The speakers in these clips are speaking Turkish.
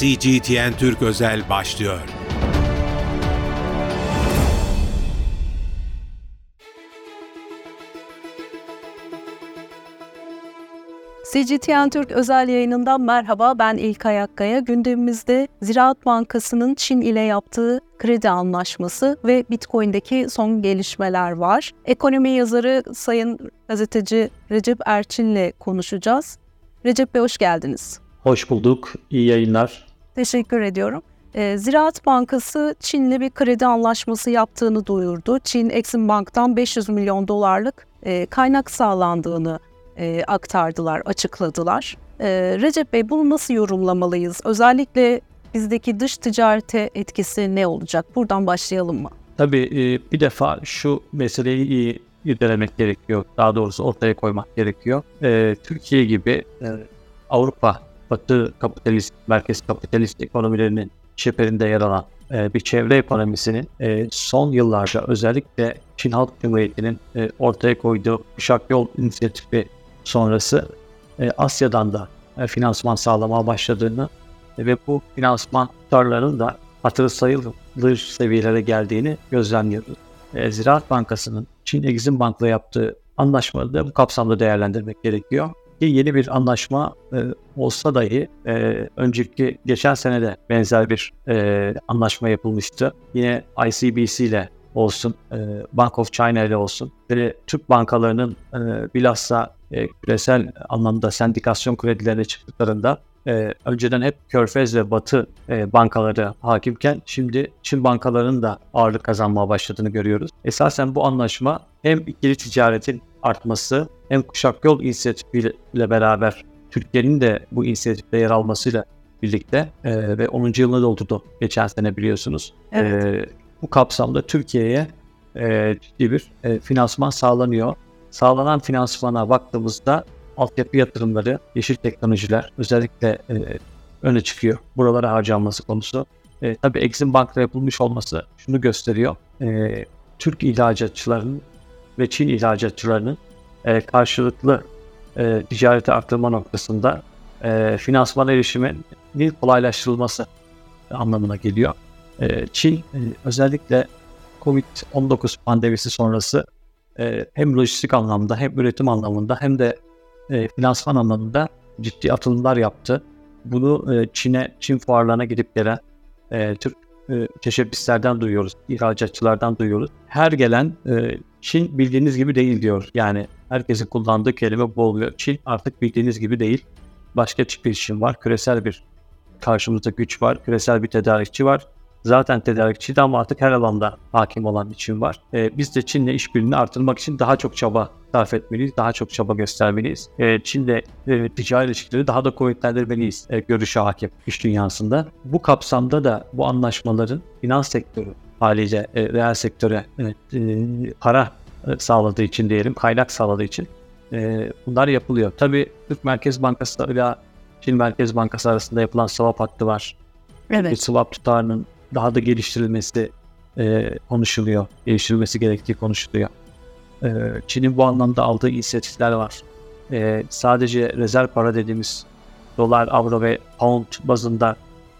CGTN Türk Özel başlıyor. CGTN Türk özel yayınından merhaba ben İlkay Akkaya. Gündemimizde Ziraat Bankası'nın Çin ile yaptığı kredi anlaşması ve Bitcoin'deki son gelişmeler var. Ekonomi yazarı Sayın Gazeteci Recep Erçin'le konuşacağız. Recep Bey hoş geldiniz. Hoş bulduk. İyi yayınlar. Teşekkür ediyorum. Ee, Ziraat Bankası Çin'le bir kredi anlaşması yaptığını duyurdu. Çin Exim Bank'tan 500 milyon dolarlık e, kaynak sağlandığını e, aktardılar, açıkladılar. E, Recep Bey bunu nasıl yorumlamalıyız? Özellikle bizdeki dış ticarete etkisi ne olacak? Buradan başlayalım mı? Tabii bir defa şu meseleyi iyi irdelemek gerekiyor. Daha doğrusu ortaya koymak gerekiyor. Türkiye gibi Avrupa, Batı kapitalist, merkez kapitalist ekonomilerinin çeperinde yer alan e, bir çevre ekonomisinin e, son yıllarda özellikle Çin Halk Cumhuriyeti'nin e, ortaya koyduğu Kuşak Yol inisiyatifi sonrası Asya'dan da finansman sağlamaya başladığını ve bu finansman tutarlarının da hatırı sayılır seviyelere geldiğini gözlemliyoruz. Ziraat Bankası'nın Çin Exim Bank'la yaptığı anlaşmayı da bu kapsamda değerlendirmek gerekiyor. Ki yeni bir anlaşma e, olsa dahi e, önceki geçen sene de benzer bir e, anlaşma yapılmıştı. Yine ICBC ile olsun, e, Bank of China ile olsun, ve Türk bankalarının e, bilhassa e, küresel anlamda sendikasyon kredilerine çıktıklarında e, önceden hep Körfez ve Batı e, bankaları hakimken şimdi Çin bankalarının da ağırlık kazanmaya başladığını görüyoruz. Esasen bu anlaşma hem ikili ticaretin artması hem Kuşak Yol inisiyatifiyle beraber Türkiye'nin de bu inisiyatifte yer almasıyla birlikte e, ve 10. yılını doldurdu geçen sene biliyorsunuz. Evet. E, bu kapsamda Türkiye'ye e, ciddi bir e, finansman sağlanıyor. Sağlanan finansmana baktığımızda altyapı yatırımları, yeşil teknolojiler özellikle e, öne çıkıyor. Buralara harcanması konusu. E, tabii Exim Bank'ta yapılmış olması şunu gösteriyor. E, Türk ihracatçılarının ve Çin ihracatçılarının e, karşılıklı e, ticareti arttırma noktasında e, finansman erişiminin kolaylaştırılması anlamına geliyor. E, Çin e, özellikle Covid-19 pandemisi sonrası e, hem lojistik anlamda hem üretim anlamında hem de e, finansman anlamında ciddi atılımlar yaptı. Bunu e, Çin'e, Çin fuarlarına gidip gelen e, Türk e, teşebbüslerden duyuyoruz, ihracatçılardan duyuyoruz. Her gelen e, Çin bildiğiniz gibi değil diyor. Yani herkesin kullandığı kelime bu oluyor. Çin artık bildiğiniz gibi değil. Başka bir Çin var. Küresel bir karşımızda güç var. Küresel bir tedarikçi var zaten tedarikçiydi ama artık her alanda hakim olan bir Çin var. E, biz de Çin'le işbirliğini artırmak için daha çok çaba sarf etmeliyiz, daha çok çaba göstermeliyiz. E, Çin'le e, ticari ilişkileri daha da kuvvetlendirmeliyiz e, görüşü hakim iş dünyasında. Bu kapsamda da bu anlaşmaların finans sektörü haliyle e, reel sektöre e, e, para e, sağladığı için diyelim, kaynak sağladığı için e, bunlar yapılıyor. Tabii Türk Merkez Bankası ile Çin Merkez Bankası arasında yapılan swap hattı var. Evet. Bir swap tutarının daha da geliştirilmesi e, konuşuluyor. Geliştirilmesi gerektiği konuşuluyor. E, Çin'in bu anlamda aldığı inisiyatifler var. E, sadece rezerv para dediğimiz dolar, avro ve pound bazında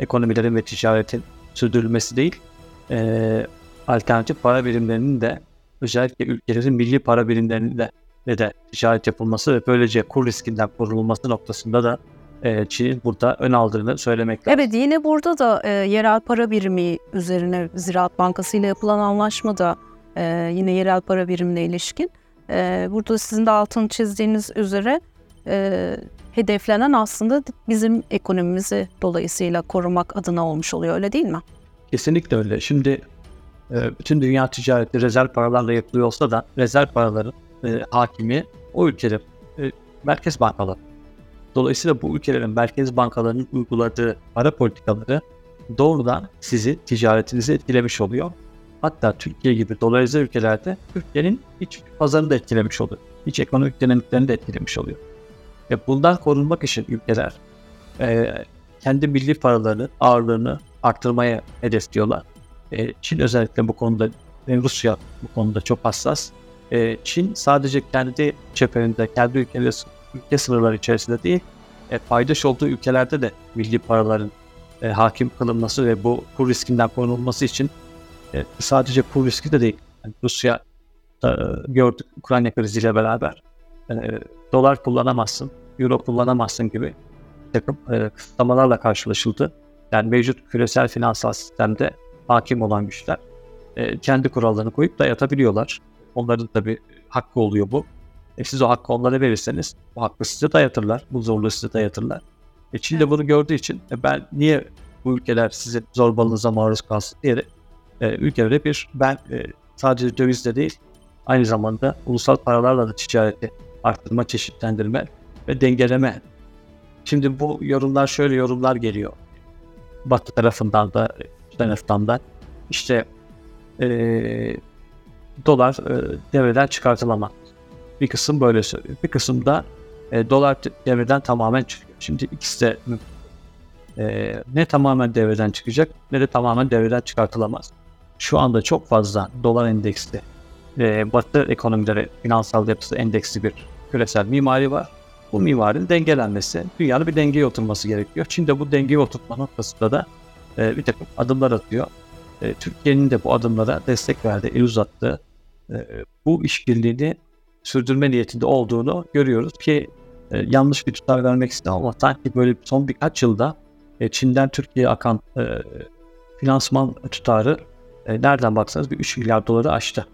ekonomilerin ve ticaretin sürdürülmesi değil, e, alternatif para birimlerinin de özellikle ülkelerin milli para birimlerinin de ve de ticaret yapılması ve böylece kur riskinden korunulması noktasında da Çin'in burada ön aldığını söylemek lazım. Evet yine burada da e, yerel para birimi üzerine Ziraat Bankası ile yapılan anlaşmada e, yine yerel para birimine ilişkin. E, burada sizin de altını çizdiğiniz üzere e, hedeflenen aslında bizim ekonomimizi dolayısıyla korumak adına olmuş oluyor öyle değil mi? Kesinlikle öyle. Şimdi e, bütün dünya ticareti rezerv paralarla yapılıyor olsa da rezerv paraların e, hakimi o ülkede e, merkez bankaları. Dolayısıyla bu ülkelerin merkez bankalarının uyguladığı para politikaları doğrudan sizi ticaretinizi etkilemiş oluyor. Hatta Türkiye gibi dolarize ülkelerde Türkiye'nin iç pazarını da etkilemiş oluyor. İç ekonomik dinamiklerini de etkilemiş oluyor. Ve bundan korunmak için ülkeler e, kendi milli paralarını, ağırlığını arttırmaya hedefliyorlar. E, Çin özellikle bu konuda ve Rusya bu konuda çok hassas. E, Çin sadece kendi çeperinde, kendi ülkeleri ülke sınırları içerisinde değil, e, paydaş olduğu ülkelerde de milli paraların e, hakim kılınması ve bu kur riskinden korunulması için e, sadece kur riski de değil. Yani Rusya e, gördük Ukrayna kriziyle beraber e, dolar kullanamazsın, euro kullanamazsın gibi takım e, kısıtlamalarla karşılaşıldı. Yani mevcut küresel finansal sistemde hakim olan güçler e, kendi kurallarını koyup dayatabiliyorlar. Onların tabi hakkı oluyor bu. E, siz o hakkı onlara verirseniz bu hakkı size dayatırlar. Bu zorluğu size dayatırlar. E, Çin de bunu gördüğü için e, ben niye bu ülkeler sizin zorbalığınıza maruz kalsın diyerek e, ülkelere bir ben e, sadece dövizle değil aynı zamanda ulusal paralarla da ticareti arttırma, çeşitlendirme ve dengeleme. Şimdi bu yorumlar şöyle yorumlar geliyor. Batı tarafından da taraftan da işte e, dolar e, devreden çıkartılamaz. Bir kısım böyle söylüyor. Bir kısım da e, dolar devreden tamamen çıkıyor. Şimdi ikisi de e, ne tamamen devreden çıkacak ne de tamamen devreden çıkartılamaz. Şu anda çok fazla dolar endeksli e, batı ekonomileri finansal yapısı endeksli bir küresel mimari var. Bu mimarinin dengelenmesi, dünyanın bir dengeye oturması gerekiyor. Çin de bu dengeye oturtma noktasında da e, bir takım adımlar atıyor. E, Türkiye'nin de bu adımlara destek verdi, el uzattı. E, bu işbirliğini sürdürme niyetinde olduğunu görüyoruz ki e, yanlış bir tutar vermek istemem ama sanki böyle son birkaç yılda e, Çin'den Türkiye'ye akan e, finansman tutarı e, nereden baksanız bir 3 milyar doları aştı.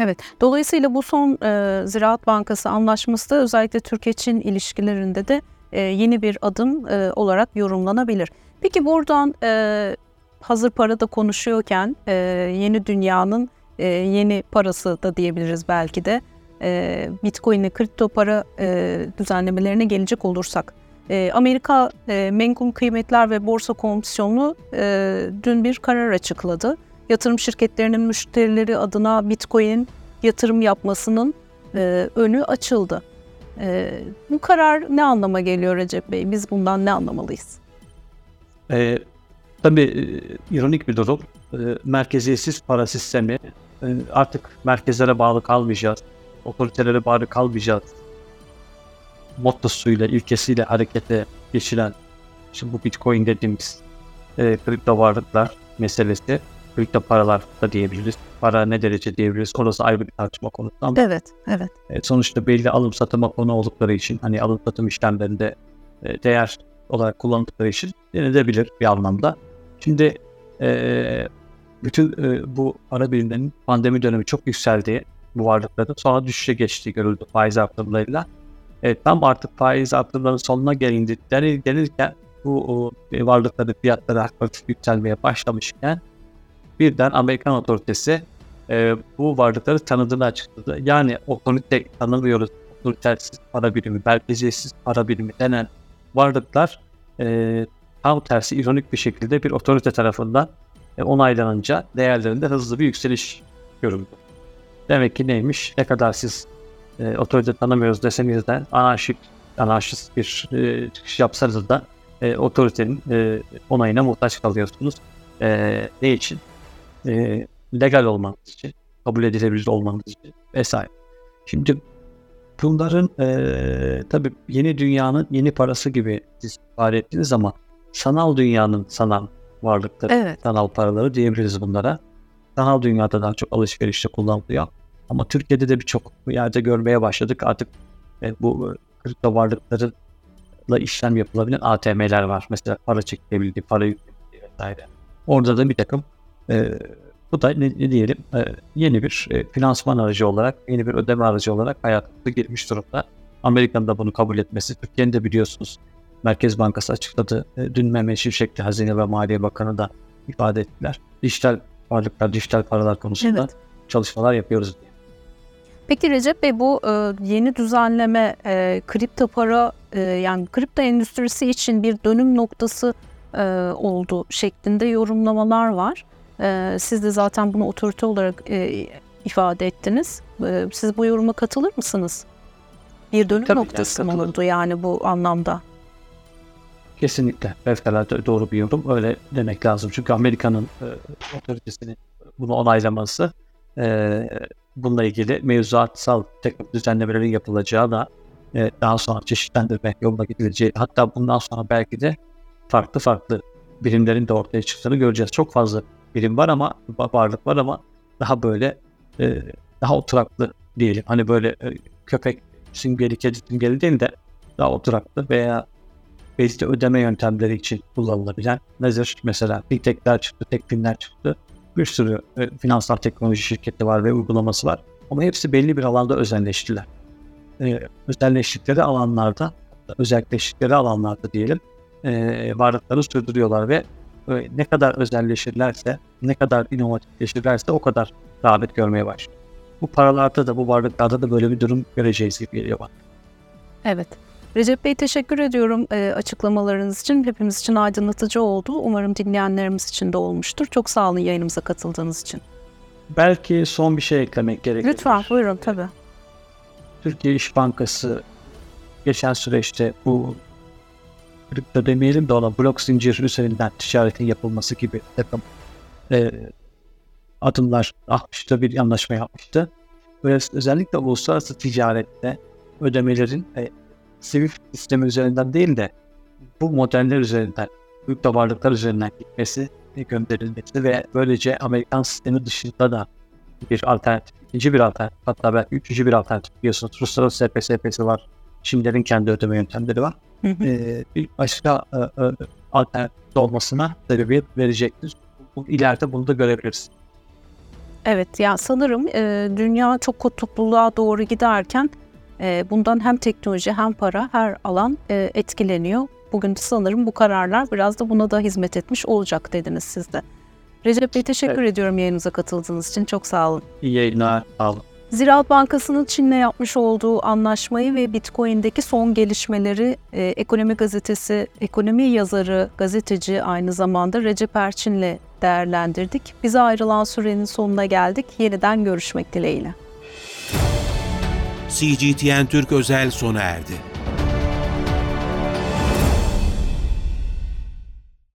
Evet. Dolayısıyla bu son e, Ziraat Bankası anlaşması da özellikle Türkiye-Çin ilişkilerinde de e, yeni bir adım e, olarak yorumlanabilir. Peki buradan e, hazır para da konuşuyorken e, yeni dünyanın e, yeni parası da diyebiliriz belki de e, Bitcoin'e kripto para e, düzenlemelerine gelecek olursak. E, Amerika e, Menkul Kıymetler ve Borsa Komisyonu e, dün bir karar açıkladı. Yatırım şirketlerinin müşterileri adına Bitcoin'in yatırım yapmasının e, önü açıldı. E, bu karar ne anlama geliyor Recep Bey? Biz bundan ne anlamalıyız? E, tabii e, ironik bir durum. E, merkeziyetsiz para sistemi e, artık merkezlere bağlı kalmayacağız otoritelere bağlı kalmayacağız mottosuyla, ilkesiyle harekete geçiren işte bu Bitcoin dediğimiz e, kripto varlıklar meselesi kripto paralar da diyebiliriz. Para ne derece diyebiliriz. Orası ayrı bir tartışma konusu ama evet, evet. E, sonuçta belli alım satıma konu oldukları için hani alım satım işlemlerinde e, değer olarak kullanıldıkları için denilebilir bir anlamda. Şimdi e, bütün e, bu para birimlerinin pandemi dönemi çok yükseldiği bu varlıkların sonra düşüşe geçtiği görüldü faiz artımlarıyla. Evet, tam artık faiz artımlarının sonuna gelindi denirken bu o, e, varlıkların fiyatları hafif yükselmeye başlamışken birden Amerikan otoritesi e, bu varlıkları tanıdığını açıkladı. Yani otorite tanımıyoruz, otoritersiz para birimi, merkeziyetsiz para birimi denen varlıklar e, tam tersi ironik bir şekilde bir otorite tarafından e, onaylanınca değerlerinde hızlı bir yükseliş görüldü. Demek ki neymiş? Ne kadar siz e, otorite tanımıyoruz deseniz de anarşik, anarşist bir e, çıkış yapsanız da e, otoritenin e, onayına muhtaç kalıyorsunuz. E, ne için? E, legal olmanız için, kabul edilebilir olmanız için vesaire. Şimdi bunların e, tabii yeni dünyanın yeni parası gibi siz ifade ettiğiniz ama sanal dünyanın sanal varlıkları, evet. sanal paraları diyebiliriz bunlara. Sanal dünyada daha çok alışverişte kullanılıyor. Ama Türkiye'de de birçok yerde görmeye başladık. Artık e, bu e, kripto varlıklarla işlem yapılabilen ATM'ler var. Mesela para çekilebildiği, para yükleyebildiği vesaire. Orada da bir takım e, bu da ne, ne diyelim e, yeni bir e, finansman aracı olarak, yeni bir ödeme aracı olarak hayatımıza girmiş durumda. Amerika'nın da bunu kabul etmesi, Türkiye'nin de biliyorsunuz Merkez Bankası açıkladı. E, dün Mehmet Şimşek'te Hazine ve Maliye Bakanı da ifade ettiler. Dijital varlıklar, dijital paralar konusunda evet. çalışmalar yapıyoruz diye. Peki Recep Bey bu e, yeni düzenleme e, kripto para e, yani kripto endüstrisi için bir dönüm noktası e, oldu şeklinde yorumlamalar var. E, siz de zaten bunu otorite olarak e, ifade ettiniz. E, siz bu yoruma katılır mısınız? Bir dönüm Tabii noktası mı oldu yani bu anlamda? Kesinlikle. Fevkalade doğru bir yorum. Öyle demek lazım. Çünkü Amerika'nın e, otoritesinin bunu onaylaması e, bununla ilgili mevzuatsal teknik düzenlemelerin yapılacağı da e, daha sonra çeşitlendirme yoluna gidileceği hatta bundan sonra belki de farklı farklı birimlerin de ortaya çıktığını göreceğiz. Çok fazla birim var ama varlık var ama daha böyle e, daha oturaklı diyelim. Hani böyle e, köpek simgeli, kedi simgeli değil de daha oturaklı veya belli ödeme yöntemleri için kullanılabilen nedir? Mesela Big Tech'ler çıktı, Tekfinler çıktı. Bir sürü e, finansal teknoloji şirketi var ve uygulaması var. Ama hepsi belli bir alanda özelleştiler. E, özelleştikleri alanlarda, özelleştikleri alanlarda diyelim, e, varlıkları sürdürüyorlar ve e, ne kadar özelleşirlerse, ne kadar inovatifleşirlerse o kadar rağbet görmeye başlıyor. Bu paralarda da, bu varlıklarda da böyle bir durum göreceğiz gibi geliyor bana. Evet. Recep Bey teşekkür ediyorum e, açıklamalarınız için. Hepimiz için aydınlatıcı oldu. Umarım dinleyenlerimiz için de olmuştur. Çok sağ olun yayınımıza katıldığınız için. Belki son bir şey eklemek gerekiyor. Lütfen buyurun tabii. Türkiye İş Bankası geçen süreçte bu kripto demeyelim de ona blok zincir üzerinden ticaretin yapılması gibi takım e, adımlar atmıştı, bir anlaşma yapmıştı. Ve özellikle uluslararası ticarette ödemelerin e, Swift sistemi üzerinden değil de bu modeller üzerinden, büyük varlıklar üzerinden gitmesi ve gönderilmesi ve böylece Amerikan sistemi dışında da bir alternatif, ikinci bir alternatif, hatta belki üçüncü bir alternatif biliyorsunuz. Rusların SPSP'si var. Çinlerin kendi ödeme yöntemleri var. Ee, bir başka e, e, alternatif olmasına sebebiyet verecektir. Bu, ileride bunu da görebiliriz. Evet ya sanırım e, dünya çok kutupluluğa doğru giderken bundan hem teknoloji hem para her alan e, etkileniyor. Bugün sanırım bu kararlar biraz da buna da hizmet etmiş olacak dediniz siz de. Recep Bey teşekkür evet. ediyorum yayınımıza katıldığınız için. Çok sağ olun. İyi yayınlar. Sağ olun. Ziraat Bankası'nın Çin'le yapmış olduğu anlaşmayı ve Bitcoin'deki son gelişmeleri e, Ekonomi Gazetesi, ekonomi yazarı, gazeteci aynı zamanda Recep Erçin'le değerlendirdik. Bize ayrılan sürenin sonuna geldik. Yeniden görüşmek dileğiyle. CGTN Türk özel sona erdi.